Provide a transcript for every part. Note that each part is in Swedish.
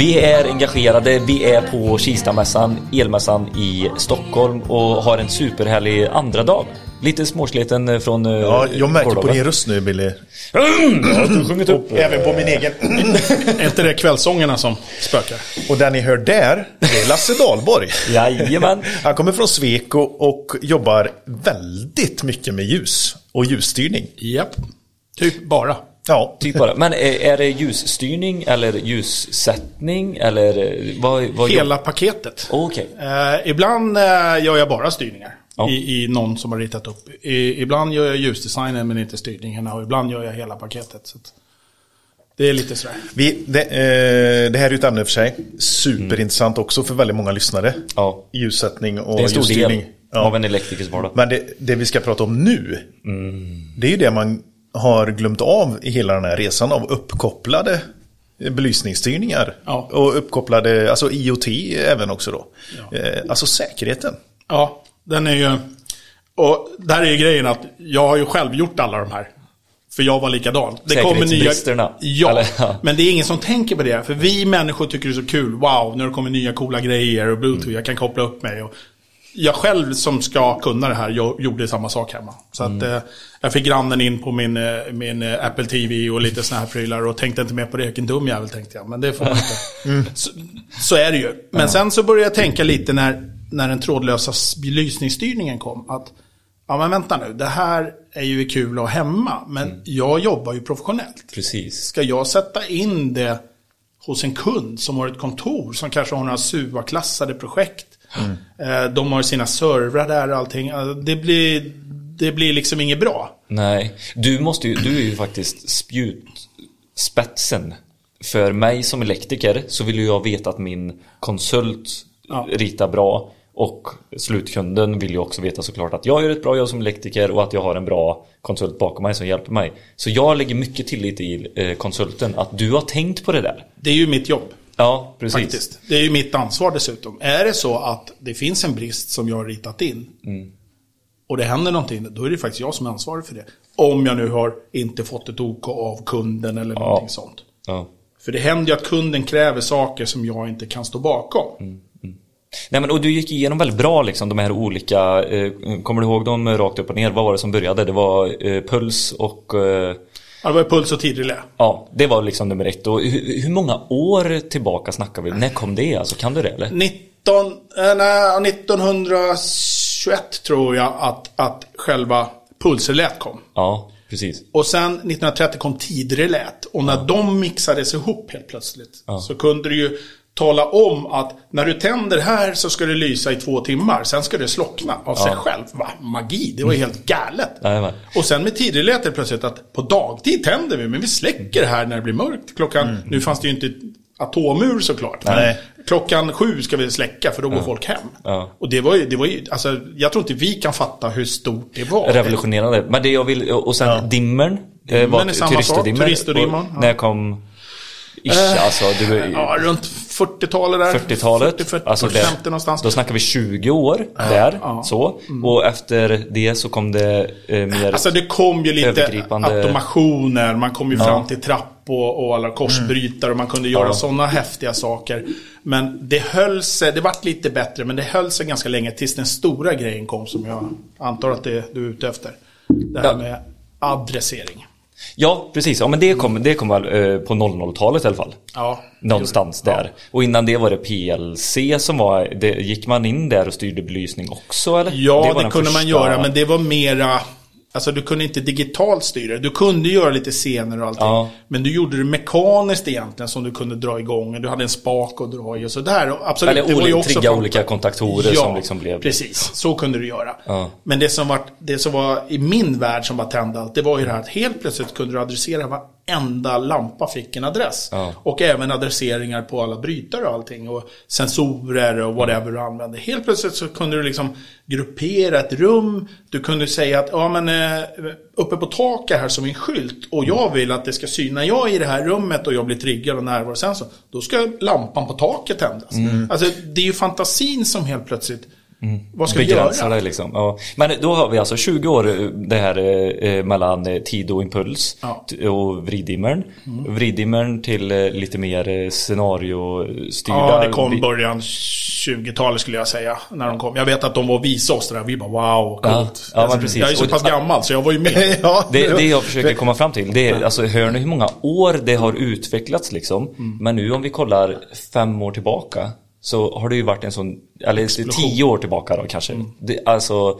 Vi är engagerade, vi är på Kistamässan, elmässan i Stockholm och har en superhärlig andra dag. Lite småsliten från eh, Ja, jag märker på din röst nu Billy. Ja, du sjungit upp. Och även på min egen. Är inte det kvällsångerna som spökar? Och den ni hör där, det är Lasse Dahlborg. Jajamän. Han kommer från Sweco och jobbar väldigt mycket med ljus och ljusstyrning. Japp. Typ bara. Ja, Typ bara. Men är, är det ljusstyrning eller ljussättning eller eh, vad? vad Hela paketet. Okej. Eh, ibland eh, gör jag bara styrningar. Ja. I, I någon som har ritat upp. I, ibland gör jag ljusdesignen men inte styrningarna. Och ibland gör jag hela paketet. Så att det är lite sådär. vi, det, eh, det här är ju ett ämne för sig. Superintressant också för väldigt många lyssnare. Ja. Ljussättning och Det är en stor ljusstyrning. del Ja. av en elektrikers vardag. Men det, det vi ska prata om nu, det är ju det man har glömt av i hela den här resan av uppkopplade belysningsstyrningar. Ja. Och uppkopplade, alltså IoT även också då. Eh, alltså säkerheten. Ja, den är ju... Och där är ju grejen att jag har ju själv gjort alla de här. För jag var likadan. Det kommer nya... Ja, eller? Ja. men det är ingen som tänker på det. För vi människor tycker det är så kul. Wow, nu kommer nya coola grejer och bluetooth. Jag kan koppla upp mig. Och jag själv som ska kunna det här, jag gjorde samma sak hemma. Så att eh, jag fick grannen in på min, eh, min eh, Apple TV och lite såna här prylar. Och tänkte inte mer på det. Vilken dum jävel tänkte jag. Men det får man inte. Så, så är det ju. Men sen så började jag tänka lite när, när den trådlösa belysningsstyrningen kom. Att, ja men vänta nu, det här är ju kul att ha hemma. Men jag jobbar ju professionellt. Precis. Ska jag sätta in det hos en kund som har ett kontor som kanske har några SUA-klassade projekt. Eh, De har sina servrar där och allting. Alltså, Det blir, det blir liksom inget bra. Nej, du måste ju, du är ju faktiskt spjutspetsen. För mig som elektriker så vill jag veta att min konsult Ja. ritar bra. Och slutkunden vill ju också veta såklart att jag gör ett bra jobb som elektriker och att jag har en bra konsult bakom mig som hjälper mig. Så jag lägger mycket tillit i eh, konsulten att du har tänkt på det där. Det är ju mitt jobb. Ja, precis. Faktiskt. Det är ju mitt ansvar dessutom. Är det så att det finns en brist som jag har ritat in. Och det händer någonting. Då är det faktiskt jag som är ansvarig för det. Om jag nu har inte fått ett OK av kunden eller någonting sånt. Ja. För det händer ju att kunden kräver saker som jag inte kan stå bakom. Nej men och du gick igenom väldigt bra liksom de här olika, eh, kommer du ihåg dem rakt upp och ner? Vad var det som började? Det var eh, puls och eh, Ja, det var puls och tidrelä. Ja, det var liksom nummer ett. Och hur, hur många år tillbaka snackar vi? När kom det? Alltså, kan du det eller? 19, eh, nej, 1921 tror jag att, att själva pulsrelät kom. Ja, precis. Och sen 1930 kom tidrelät. Och när de mixades ihop helt plötsligt så kunde du ju tala om att när du tänder här så ska det lysa i två timmar. Sen ska det slockna av sig själv. Va? Magi, det var ju helt galet. Jajamän. Och sen med tidrelät är det plötsligt att på dagtid tänder vi, men vi släcker här när det blir mörkt. Klockan, nu fanns det ju inte atomur såklart. Nej. klockan sju ska vi släcka för då går folk hem. Ja. Och det var ju, det var ju, alltså jag tror inte vi kan fatta hur stort det var. Revolutionerande. Men det jag vill, och sen dimmern. Eh, var är samma sak, ja. När kom... Ish, alltså. Du, Ja, runt 40-talet där. 40-talet. 40, 40, alltså 50 det, någonstans. Då snackar vi 20 år där. ja. Mm. Så. Och efter det så kom det eh, mer... Alltså det kom ju lite automationer, man kom ju fram till trapp och, och alla korsbrytare och man kunde göra Ja. sådana häftiga saker. Men det höll sig, det vart lite bättre, men det höll sig ganska länge tills den stora grejen kom som jag antar att det du är ute efter. Det här Ja. med adressering. Ja, precis. Ja, men det kom, det kom väl eh, på 00-talet i alla fall. Ja, Någonstans där. Och innan det var det PLC som var, det, gick man in där och styrde belysning också eller? Ja, det, den kunde man första- göra, men det var mera... Alltså du kunde inte digitalt styra. Du kunde göra lite scener och allting. Ja. Men du gjorde det mekaniskt egentligen som du kunde dra igång. Du hade en spak att dra i och sådär. Och Absolut, Eller det var ju olika, också trigga från- olika kontaktorer ja, som liksom blev... precis. Så kunde du göra. Ja. Men det som, var, det som var i min värld som var tända allt, det var ju det här att helt plötsligt kunde du adressera varenda lampa fick en adress. Ja. Och även adresseringar på alla brytare och allting. Och sensorer och whatever du använde. Helt plötsligt så kunde du liksom gruppera ett rum. Du kunde säga att ja, men, eh, uppe på taket här som en skylt. Och jag vill att det ska synas. När jag är i det här rummet och jag blir triggad och närvaro sen så. Då ska lampan på taket tändas. Alltså det är ju fantasin som helt plötsligt Vad ska vi Begränsa göra? det liksom. Ja. Men då har vi alltså 20 år eh, det här eh, mellan eh, tid och impuls Ja. och vriddimmern. Vriddimmern till eh, lite mer eh, scenariostyrda. Ja, det kom vi- början 20-talet skulle jag säga. När de kom. Jag vet att de var och visade oss det där. Vi bara wow, Ja, coolt. ja, men precis. Jag är så pass gammal så jag var ju med. ja, Det, det jag försöker komma fram till, det är, alltså hör ni hur många år det har utvecklats liksom? Mm. Men nu om vi kollar fem år tillbaka så har det ju varit en sån, eller tio år tillbaka då kanske. Mm. Det, alltså,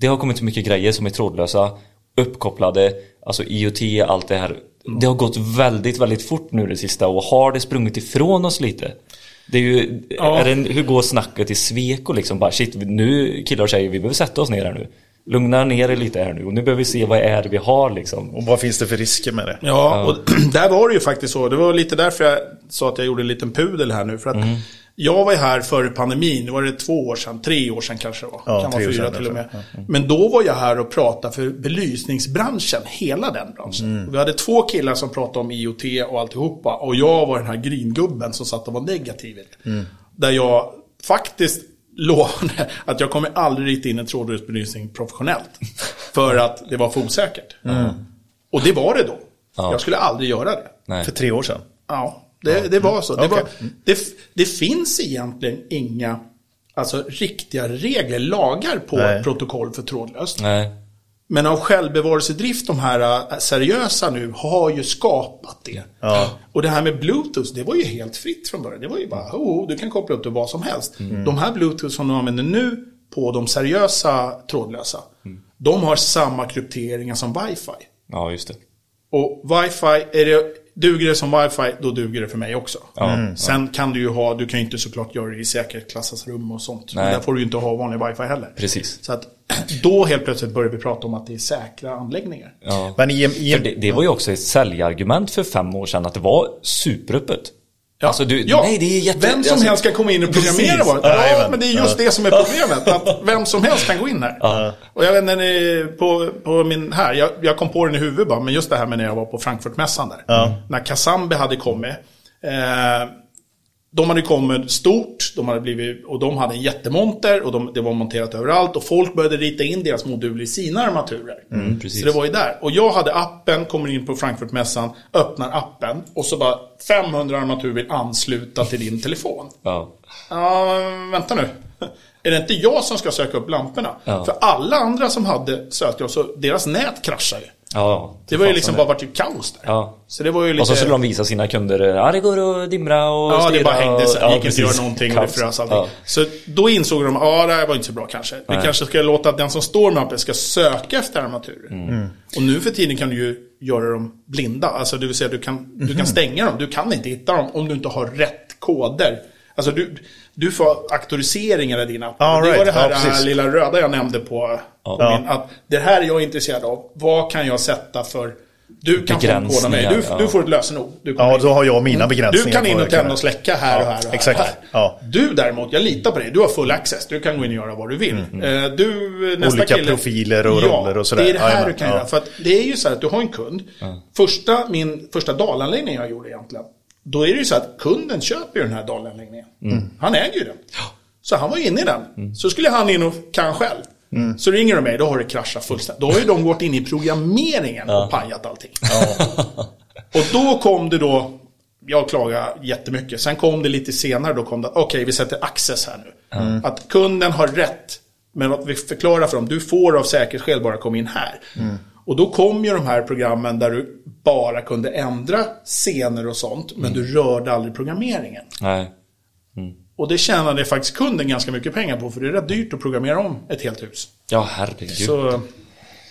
det har kommit så mycket grejer som är trådlösa, uppkopplade, alltså IoT, allt det här. Mm. Det har gått väldigt, väldigt fort nu det sista och har det sprungit ifrån oss lite? Det är ju, Ja. är det, en- hur går snacket i Sweco liksom? Bara shit, nu killar och tjejer, vi behöver sätta oss ner här nu. Lugna ner er lite här nu och nu behöver vi se vad är det vi har liksom. Och vad finns det för risker med det? Ja, och där var det ju faktiskt så. Det var lite därför jag sa att jag gjorde en liten pudel här nu. För att Mm. Jag var ju här före pandemin, det var det två år sedan, tre år sedan kanske det var. Ja, kan vara fyra till och med. kanske. Men då var jag här och pratade för belysningsbranschen, hela den branschen. Mm. Vi hade två killar som pratade om IoT och alltihopa. Och jag var den här gringubben som satt och var negativ. Mm. Där jag faktiskt lovade att jag kommer aldrig rita in en trådlös belysning professionellt. För att det var för osäkert. Och det var det då. Ja. Jag skulle aldrig göra det. Nej. För tre år sedan? Ja, det, det var så. Det, Okej. var, det, det finns egentligen inga alltså, riktiga regler, lagar på Nej. protokoll för trådlöst. Nej. Men av självbevarelsedrift, de här äh, seriösa nu, har ju skapat det. Ja. Och det här med Bluetooth, det var ju helt fritt från början. Det var ju bara, oh, du kan koppla upp till vad som helst. De här Bluetooth som de använder nu på de seriösa trådlösa, de har samma krypteringar som wifi. Ja, just det. Och wifi, är det, duger det som wifi, då duger det för mig också. Ja. Sen kan du ju ha, du kan ju inte såklart göra det i säkerhetsklassas rum och sånt. Men Nej. där får du ju inte ha vanlig wifi heller. Precis. Så att då helt plötsligt börjar vi prata om att det är säkra anläggningar. Ja. Men i, i, För det, det var ju också ett säljargument för fem år sedan att det var superöppet. Ja. Alltså du, ja. nej det är jätte... Vem som alltså, helst kan komma in och programmera bara. Ja, men det är just det som är problemet. Att vem som helst kan gå in här. Och jag vet när på, på min här, jag, jag kom på den i huvudet bara, men just det här med när jag var på Frankfurtmässan där. När Kazambe hade kommit. Eh, de hade kommit stort, de hade blivit, och de hade en jättemonter och de, det var monterat överallt. Och folk började rita in deras moduler i sina armaturer. Mm, precis. Så det var ju där. Och jag hade appen, kommer in på Frankfurtmässan, öppnar appen och så bara 500 armaturer vill ansluta till din telefon. Ja. Ja, vänta nu. Är det inte jag som ska söka upp lamporna? Ja. För alla andra som hade sökt, så deras nät kraschade ju. Ja, Det var ju liksom det. bara varit ju kaos där. Ja. Så det var ju lite... Och så skulle de visa sina kunder, ja det går att dimra och Ja, det bara hängde Det gick inte att göra någonting och det frös allting. Ja. Så då insåg de, ja det här var inte så bra kanske. Vi Nej. kanske ska låta att den som står med appen ska söka efter armaturer. Mm. Och nu för tiden kan du ju göra dem blinda. Alltså det vill säga du kan, du kan stänga dem. Du kan inte hitta dem om du inte har rätt koder. Alltså du, du får auktoriseringar i din app. Ja, det var right. det här, Ja, här lilla röda jag nämnde på. Ja. Min, att det här är jag intresserad av. Vad kan jag sätta för... Du kan få en kod av mig. Du, Begränsningar, du ja. får ett lösenord. Ja, då har jag mina begränsningar. Du kan in och tända och släcka här och här och här. exakt. Här. Ja. Du däremot, jag litar på dig. Du har full access. Du kan gå in och göra vad du vill. Eh, Du, nästa Olika kille, profiler och ja, roller och sådär. det är det här Jajamän, du kan ja. göra. För att det är ju så här att du har en kund. Första, min första dalanläggning jag gjorde egentligen. Då är det ju så att kunden köper ju den här dalanläggningen. Han äger ju den. Så han var inne i den. Så skulle han in och kan själv. Så ringer de mig, då har det kraschat fullständigt. Då har ju de gått in i programmeringen och pajat allting. Och då kom det då, jag klagade jättemycket. Sen kom det lite senare, då kom det, okej vi sätter access här nu. Att kunden har rätt, men att vi förklarar för dem, du får av säkerhetsskäl bara komma in här. Och då kom ju de här programmen där du bara kunde ändra scener och sånt, men du rörde aldrig programmeringen. Nej. Och det tjänade faktiskt kunden ganska mycket pengar på, för det är rätt dyrt att programmera om ett helt hus. Ja, herregud. Så,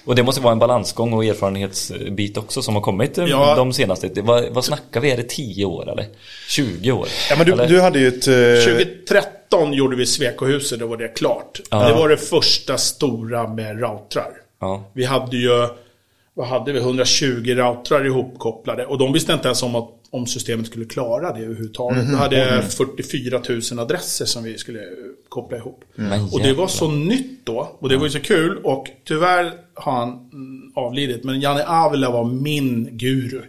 Och det måste vara en balansgång och erfarenhetsbit också som har kommit eh, Ja. de senaste. Vad, vad snackar vi? Är det 10 år eller? 20 år? Ja, men du, du hade ju ett... eh, 2013 gjorde vi Swecohuset, då var det klart. Det var det första stora med routrar. Ja. Vi hade ju, vad hade vi, 120 routrar ihopkopplade. Och de visste inte ens om, att, om systemet skulle klara det överhuvudtaget. Vi hade 44 000 adresser som vi skulle koppla ihop. Men Och det var så nytt då. Och det var ju så kul. Och tyvärr har han mm, avlidit. Men Janne Avila var min guru.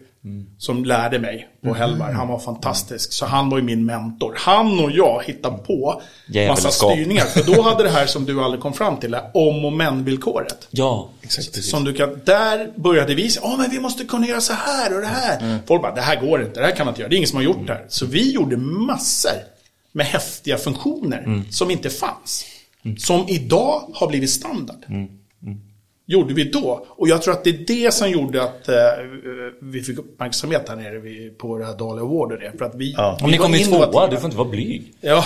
Som lärde mig på Hellberg. Han var fantastisk. Så han var ju min mentor. Han och jag hittade på massa styrningar. För då hade det här som du aldrig kom fram till, om och men-villkoret. Ja, Exakt. Som du kan, där började vi säga, ja men vi måste kunna göra så här och det här. Folk bara, det här går inte, det här kan man inte göra, det är ingen som har gjort det här. Så vi gjorde massor med häftiga funktioner som inte fanns. Som idag har blivit standard. Gjorde vi då. Och jag tror att det är det som gjorde att eh, vi fick uppmärksamhet här nere vid, på det här Dahlia Award och det. För att vi, Ja. Om vi ni var kommer i innovativa. tvåa, du får inte vara blyg. Ja,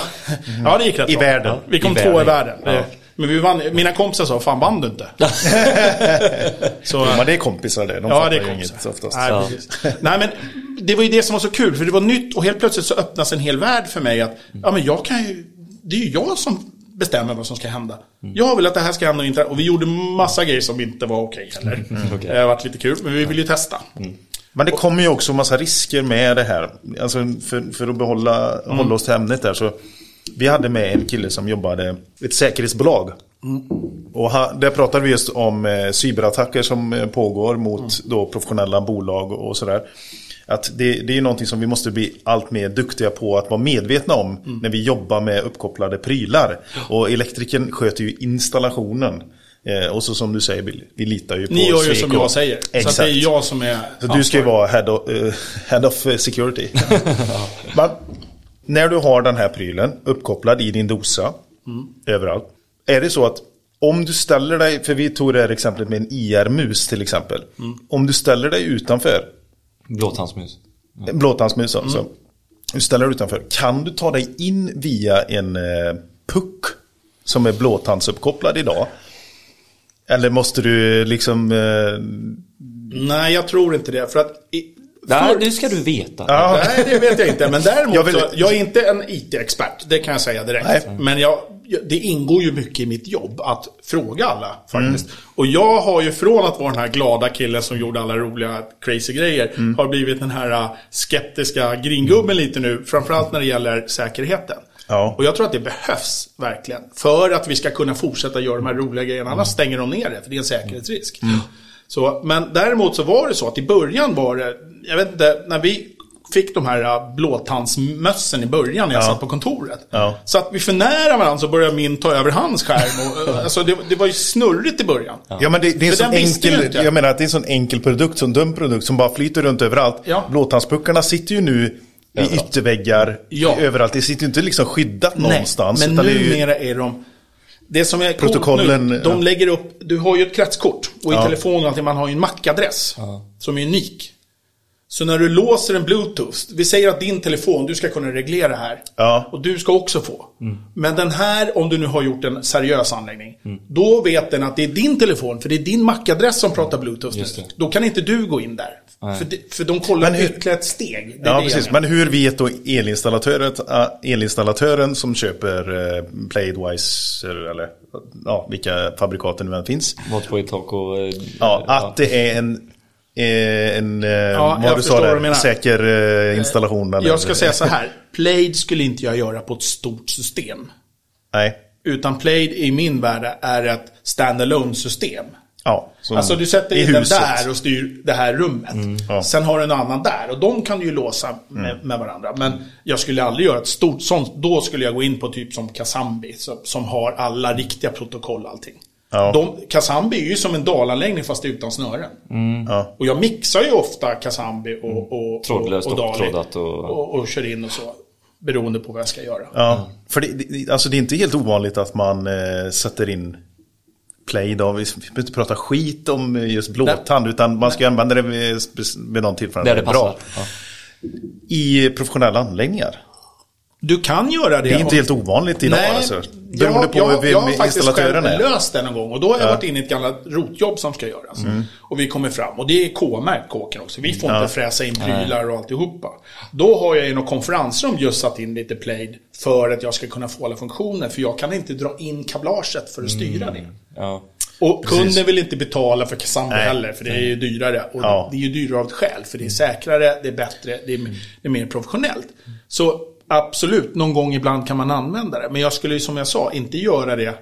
ja det gick rätt I bra. världen. Vi kom tvåa i världen. världen. Men vi vann, mina kompisar sa, fan vann du inte? så, Men det är kompisar det. De Ja, fattar det ju är inget kompisar. oftast. Nej, Ja. Nej, men det var ju det som var så kul, för det var nytt och helt plötsligt så öppnas en hel värld för mig att, ja men jag kan ju, det är ju jag som bestämmer vad som ska hända. Jag vill att det här ska hända och inte, och vi gjorde massa grejer som inte var okej heller. okej. Det har varit lite kul, men vi vill ju testa. Men det kommer ju också massa risker med det här. Alltså för, för att behålla, hålla oss till ämnet där så. Vi hade med en kille som jobbade i ett säkerhetsbolag. Och han, där pratade vi just om eh, cyberattacker som eh, pågår mot då professionella bolag och, och sådär. Att det, det är någonting som vi måste bli allt mer duktiga på att vara medvetna om när vi jobbar med uppkopplade prylar. Och elektrikern sköter ju installationen. Eh, och så som du säger, vi, vi litar ju på Ni gör ju som jag säger. Så Exakt. att det är jag som är Så du ska ju vara head of, eh, head of security. Men, när du har den här prylen uppkopplad i din dosa, överallt. Är det så att om du ställer dig, för vi tog det här exemplet med en IR-mus till exempel. Om du ställer dig utanför, Blåtandsmus. en blåtandsmus alltså. Du ställer dig utanför, kan du ta dig in via en eh, puck som är blåtandsuppkopplad idag? Eller måste du liksom... Eh, Nej, jag tror inte det. För att... I, Nej, för- det ska du veta. ja, Nej, det vet jag inte. Men däremot, Jag vill- så, jag är inte en IT-expert. Det kan jag säga direkt. Nej. Men jag- det ingår ju mycket i mitt jobb att fråga alla faktiskt. Mm. Och jag har ju från att vara den här glada killen som gjorde alla roliga crazy grejer, Mm. har blivit den här äh, skeptiska gringubben lite nu. Framförallt när det gäller säkerheten. Ja. Och jag tror att det behövs verkligen. För att vi ska kunna fortsätta göra de här roliga grejerna. Annars stänger de ner det, för det är en säkerhetsrisk. Så, men däremot så var det så att i början var det, jag vet inte, när vi fick de här äh, blåtandsmössen i början när jag Ja. satt på kontoret. Ja. Så att vi för nära varandra så började min ta över hans skärm. Och, äh, alltså det, det var ju snurrigt i början. Ja men det, det är ju enkel, jag menar att det är en sån enkel produkt, sån dum produkt som bara flyter runt överallt. Ja. Blåtandspuckarna sitter ju nu i ytterväggar, Ja. överallt. Det sitter ju inte liksom skyddat någonstans. men det är ju- numera är de... Det som är coolt Protokollen, nu, de ja. lägger upp, du har ju ett kretskort och i Ja. telefonen man har ju en MAC-adress som är unik. Så när du låser en Bluetooth, vi säger att din telefon, du ska kunna reglera här. Ja. Och du ska också få. Men den här, om du nu har gjort en seriös anläggning, Mm. då vet den att det är din telefon, för det är din MAC-adress som pratar Bluetooth. Då kan inte du gå in där. För, det, för de kollar Men hur- ytterligare ett steg. Ja, precis. Men hur vet då elinstallatören, äh, elinstallatören som köper äh, Playadvisor eller ja, vilka fabrikaten nu än finns. Motpoint Taco. eh, Ja, att det är en, eh, en eh, jag vad du sa där, säker eh, installation. eller- Jag ska säga så här. Plaid skulle inte jag göra på ett stort system. Nej. Utan Plaid i min värld är ett standalone system. Ja, Alltså du sätter in den där och styr det här rummet. Ja. Sen har du en annan där och de kan du ju låsa med, Mm. med varandra. Men jag skulle aldrig göra ett stort sånt. Då skulle jag gå in på typ som Kazambi som, som har alla riktiga protokoll och allting. Ja. De, Kazambi är ju som en dalanläggning fast utan snören. Ja. Och jag mixar ju ofta Kazambi och, och, Trådlöst och, och, och och- och, och kör in och så. Beroende på vad jag ska göra. Ja, för det, det, alltså det är inte helt ovanligt att man eh, sätter in play då. Vi behöver inte prata skit om just blåtand utan man ska använda det vid, vid någon tillfälle. Där det passar. Bra. Ja. I professionella anläggningar. Du kan göra det. Det är inte helt ovanligt idag Nej, alltså. jag, Beroende på jag, vem jag har faktiskt själv är. löst det någon gång. Och då har jag varit inne i ett gammalt rotjobb som ska göras. Och vi kommer fram. Och det är K-märkt kåken också. Vi får Ja. inte fräsa in prylar och alltihopa. Då har jag i något konferensrum just satt in lite plaid. För att jag ska kunna få alla funktioner. För jag kan inte dra in kablaget för att styra det. Ja. Och kunden vill inte betala för Cassandra Nej. heller, för det är ju dyrare. Och Ja. det är ju dyrare av ett skäl, för det är säkrare, det är bättre, det är, det är mer professionellt. Så absolut, någon gång ibland kan man använda det. Men jag skulle ju som jag sa, inte göra det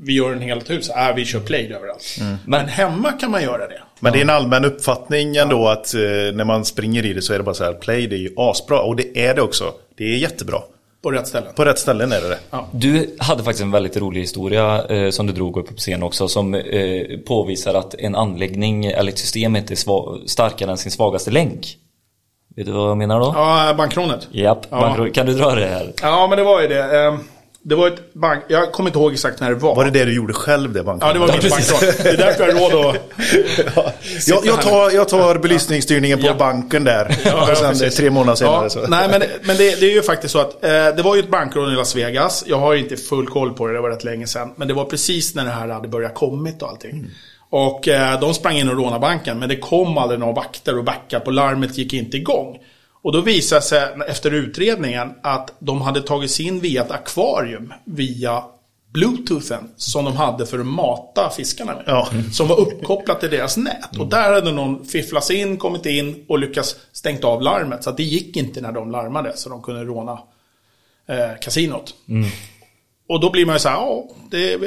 vi gör en helt hus, äh, vi kör Play överallt. Mm. Men hemma kan man göra det. Men det är en allmän uppfattning ändå att eh, när man springer i det så är det bara så här, play det är ju asbra. Och det är det också. Det är jättebra. På rätt ställen. På rätt ställen är det det. Du hade faktiskt en väldigt rolig historia eh, som du drog upp på scen också som eh, påvisar att en anläggning eller ett system inte är starkare än sin svagaste länk. Vet du vad jag menar då? Ja, bankkronet. Japp, Ja. man- kan du dra det här? Ja, men det var ju det. Ehm, Det var ett bank... Jag kommer inte ihåg exakt när det var. Var det det du gjorde själv det banken? Ja, det var mitt banklån. Det är därför jag har råd att... jag, jag, tar, jag tar belysningsstyrningen på Ja. banken där. Ja, och sen precis. tre månader senare Ja, så. nej, men, men det, det är ju faktiskt så att eh, det var ju ett bankrån i Las Vegas. Jag har inte full koll på det, det var rätt länge sedan. Men det var precis när det här hade börjat kommit och allting. Och eh, de sprang in och rånade banken, men det kom aldrig några vakter och backup och larmet gick inte igång. Och då visade sig efter utredningen att de hade tagit sig in via ett akvarium via bluetoothen som de hade för att mata fiskarna med. Ja. Som var uppkopplat till deras nät. Och där hade någon fifflat in, kommit in och lyckats stängt av larmet. Så att det gick inte när de larmade så de kunde råna eh, kasinot. Och då blir man ju så här, ja, det,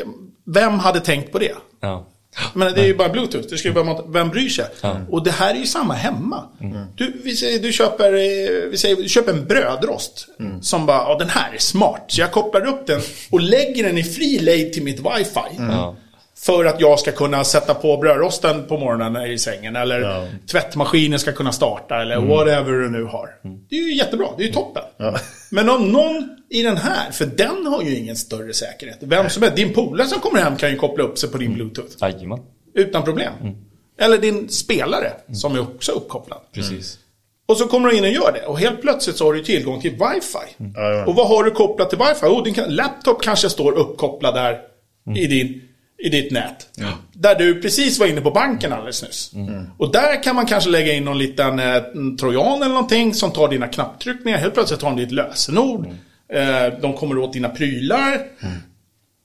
vem hade tänkt på det? Ja. Men det är ju bara bluetooth, det ska ju bara vem bryr sig? Och det här är ju samma hemma. Du, vi säger, du, köper, eh, vi säger, du köper en brödrost. Som bara, ja den här är smart. Så jag kopplar upp den och lägger den i fri lejd till mitt wifi. Ja. För att jag ska kunna sätta på brödrosten på morgonen i sängen. Eller Ja. tvättmaskinen ska kunna starta. Eller whatever du nu har. Det är ju jättebra, det är ju toppen. Ja. Men om någon i den här, för den har ju ingen större säkerhet. Vem som helst, din polare som kommer hem kan ju koppla upp sig på din bluetooth. Jajamän, Utan problem. Eller din spelare som är också uppkopplad. precis. Och så kommer du in och gör det. Och helt plötsligt så har du tillgång till wifi. Och vad har du kopplat till wifi? Oh, din laptop kanske står uppkopplad där i, din, i ditt nät. Där du precis var inne på banken alldeles nyss. Och där kan man kanske lägga in någon liten eh, trojan eller någonting som tar dina knapptryckningar. Helt plötsligt har de ditt lösenord. Eh, de kommer åt dina prylar.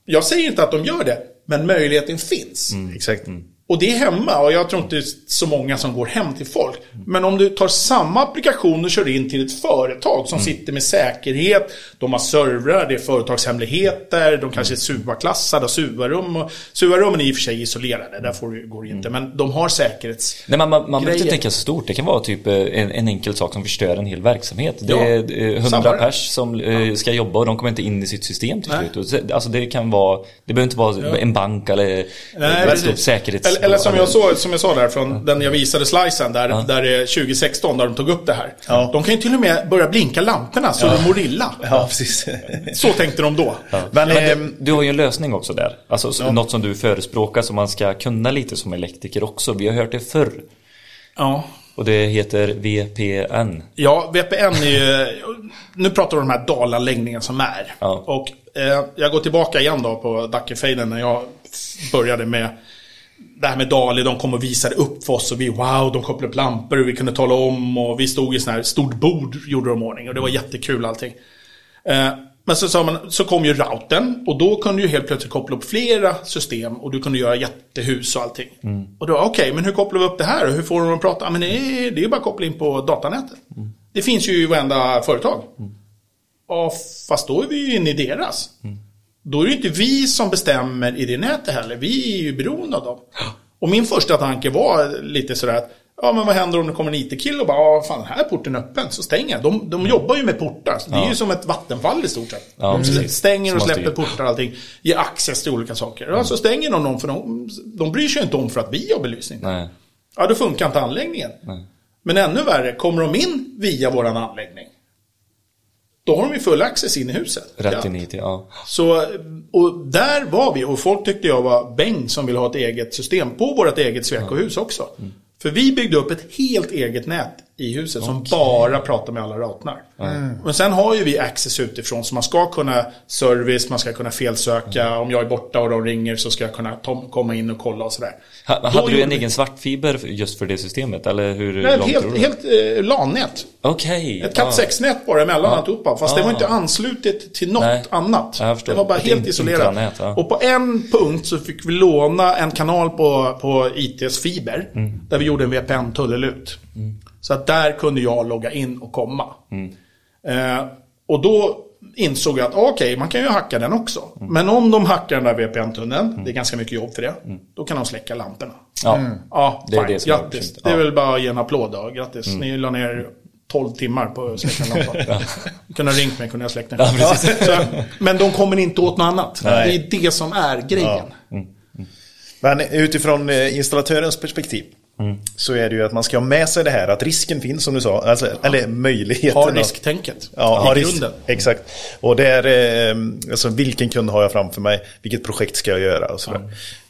Jag säger inte att de gör det, men möjligheten finns. Exakt. Och det är hemma och jag tror inte så många som går hem till folk. Men om du tar samma applikation och kör in till ett företag som sitter med säkerhet. De har servrar, det är företagshemligheter, de kanske är SUA-klassade och SUA-rum. SUA-rummen är i och för sig isolerade, där får du, går det inte. Men de har säkerhets... Nej, man, man, man behöver inte tänka så stort. Det kan vara typ eh, en, en enkel sak som förstör en hel verksamhet. Det Ja, är eh, 100 samma. pers som eh, ska jobba och de kommer inte in i sitt system till slut. Alltså det kan vara, det behöver inte vara en bank eller Nej, ett stort säkerhets... Eller, eller som, jag så, som jag sa där från den jag visade slicen där, Ja. där det är 2016 där de tog upp det här. Ja. De kan ju till och med börja blinka lamporna så de mår illa. Ja, precis. Så tänkte de då. Men, Men ehm, det, du har ju en lösning också där. Alltså så- något som du förespråkar som man ska kunna lite som elektriker också. Vi har hört det förr. Ja. Och det heter VPN. Ja, VPN är ju... Nu pratar vi om de här dalanläggningarna som är. Ja. Och eh, jag går tillbaka igen då på Dackefejden när jag började med det här med Dali. De kom och visade upp för oss och vi, wow, de kopplade upp lampor och vi kunde tala om och vi stod i sån här stort bord, gjorde de ordning och det var jättekul allting. Eh, men så, sa man, så kom ju routern och då kunde du helt plötsligt koppla upp flera system och du kunde göra jättehus och allting. Och då, okej, men hur kopplar vi upp det här och hur får de att prata? Ja, men det är, ju bara att koppla in på datanätet. Det finns ju i varenda företag. Ja, fast då är vi ju inne i deras. Då är det ju inte vi som bestämmer i det nätet heller. Vi är ju beroende av dem. Och min första tanke var lite sådär att Ja men vad händer om det kommer en IT-kille och bara ja fan den här porten är öppen så stänger jag. De, de jobbar ju med portar. Det är ju som ett vattenfall i stort sett. Ja, de precis. stänger och släpper portar och allting. Ger access till olika saker. Ja så stänger de dem för de, de bryr sig inte om för att vi har belysning. Nej. Ja då funkar inte anläggningen. Men ännu värre, kommer de in via våran anläggning. Då har de ju full access in i huset. Rätt in i det, ja. Så, och där var vi och folk tyckte jag var bäng som ville ha ett eget system på vårt eget Sweco-hus också. För vi byggde upp ett helt eget nät i huset som bara pratar med alla routrar. Men sen har ju vi access utifrån så man ska kunna service, man ska kunna felsöka. Om jag är borta och de ringer så ska jag kunna komma in och kolla och sådär. Ha, Då hade du en egen svartfiber just för det systemet? Eller hur Nej, långt helt, du? helt eh, LAN-nät. Okej. Ett Cat 6-nät bara emellan Ja. alltihopa. Fast det var Ah. inte anslutet till något Nej. annat. Det var bara helt isolerat. ja. Och på en punkt så fick vi låna en kanal på, på ITs fiber. Mm. Där vi gjorde en VPN-tullelut. Så att där kunde jag logga in och komma. Mm. Eh, och då insåg jag att okej, man kan ju hacka den också. Men om de hackar den där VPN-tunneln, det är ganska mycket jobb för det, då kan de släcka lamporna. Ja. Ja, Det är det som grattis. Det är Ja. väl bara att ge en applåd då. Grattis. Ni la ner 12 timmar på att släcka en lampa. Kunde ha ringt mig, kunde jag släckt den. Ja. Så, men de kommer inte åt något annat. Nej. Det är det som är grejen. Men utifrån eh, installatörens perspektiv. Så är det ju att man ska ha med sig det här att risken finns som du sa. Alltså, eller möjligheten. Har risktänket Ja, i har risk, grunden. exakt. Och det är, eh, alltså vilken kund har jag framför mig? Vilket projekt ska jag göra? Och sådär.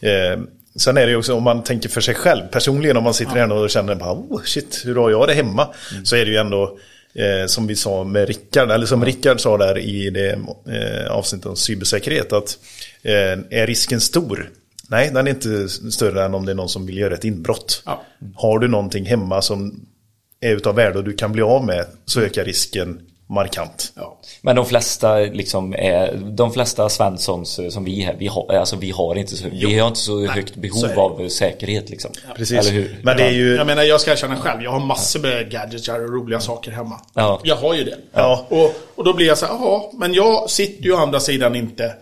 Eh, sen är det ju också om man tänker för sig själv. Personligen om man sitter här och känner bara, oh, shit, hur har jag det hemma? Så är det ju ändå eh, som vi sa med Rickard, eller som Rickard sa där i det eh, avsnittet om cybersäkerhet. Att eh, är risken stor? Nej, den är inte större än om det är någon som vill göra ett inbrott. Ja. Har du någonting hemma som är utav värde och du kan bli av med så ökar risken markant. Ja. Men de flesta liksom är, de flesta Svenssons eh, som vi är, vi har, alltså vi har inte så, vi har inte så högt så behov det. av säkerhet liksom. Precis. Eller hur? Men det är ju... Jag menar, jag ska erkänna själv. Jag har massor med gadgets och roliga saker hemma. Ja. Jag har ju det. Ja. Och, och då blir jag så här, jaha, men jag sitter ju å andra sidan inte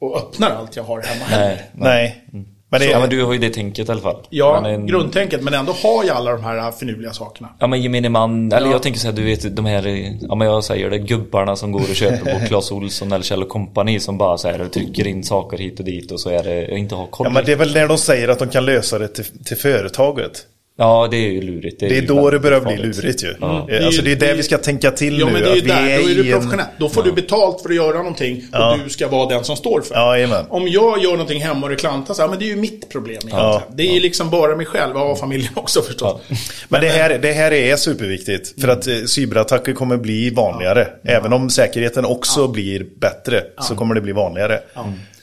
och öppnar allt jag har hemma heller. Nej. Nej. Men det Ja är, men du har ju det tänket i alla fall. Ja, Men en- grundtänket, men ändå har jag alla de här finurliga sakerna. Ja men gemene man, eller Ja. jag tänker så här, du vet de här, ja men jag säger det, gubbarna som går och köper på Clas Ohlson eller Kjell Company som bara så här trycker in saker hit och dit och så är det, inte har koll. ja, men det är väl när de säger att de kan lösa det till, till företaget. Ja det är ju lurigt. Det är ju då det börjar bli farligt. lurigt ju. Ja. Eh, Alltså det är det vi ska tänka till Ja, nu. men det är ju då är du professionell. Då får du betalt för att göra någonting och Ja. du ska vara den som står för det. Ja. Om jag gör någonting hemma och det klantar så här, men det är ju mitt problem egentligen. Ja. Det är ju liksom bara mig själv och familjen också förstås. Men det här, det här är superviktigt. För att eh, cyberattacker kommer bli vanligare. Även om säkerheten också blir bättre så kommer det bli vanligare.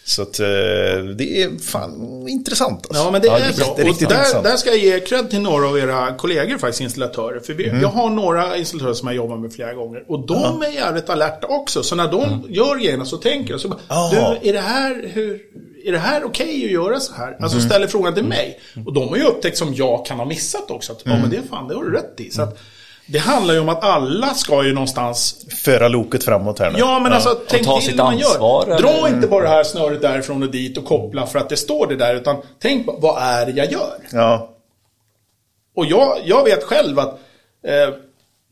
Så att eh, det är fan intressant. Alltså. Ja, men det Ja, är är bra. Och riktigt där, intressant. där ska jag ge cred till några av era kollegor faktiskt, installatörer. För Mm. vi, jag har några installatörer som jag jobbar med flera gånger. Och de är jävligt alerta också. Så när de gör grejerna så tänker jag så bara, du, är det här, hur, är det här okej att göra så här? Alltså Mm. ställer frågan till mig. Och de har ju upptäckt som jag kan ha missat också. Att, Mm. ja men det är fan, det har du rätt i. Så att, det handlar ju om att alla ska ju någonstans Föra loket framåt här nu. Ja, men alltså tänk ta till sitt man ansvar, gör. Dra eller? inte bara det här snöret därifrån och dit och koppla för att det står det där. Utan tänk på vad är det jag gör? Ja. Och jag, jag vet själv att eh,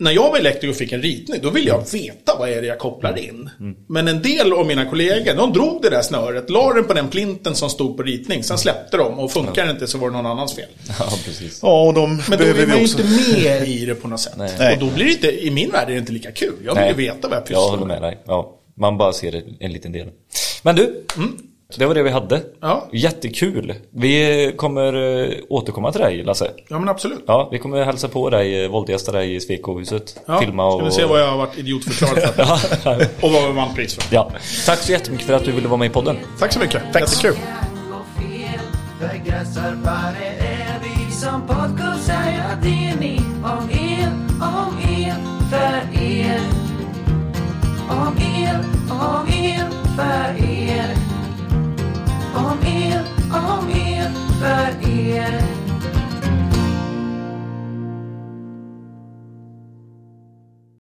när jag var elektriker och fick en ritning, då ville jag veta vad är det jag kopplar in. Men en del av mina kollegor, de drog det där snöret, la den på den plinten som stod på ritning, sen släppte de och funkar det inte så var det någon annans fel. Ja precis. Ja, och de Men då behöver är man vi ju inte med i det på något sätt. Nej. Och då blir det inte, i min värld är det inte lika kul. Jag vill ju veta vad jag Jag pysslar håller med. med dig. Ja, man bara ser en liten del. Men du, det var det vi hade. Ja. Jättekul. Vi kommer eh, återkomma till dig Lasse. Ja, men absolut. Ja, vi kommer hälsa på dig, eh, våldgästa dig i Sweco-huset. Ja, Filma och... Ska vi se vad jag har varit idiotförklarad för. och vad vi vann pris för. Ja. Tack så jättemycket för att du ville vara med i podden. Tack så mycket. Jättekul. och fel För gräsarpare är vi som podcast säger det ni om er, om er, för er Om er, om er, för er om er, om er, för er.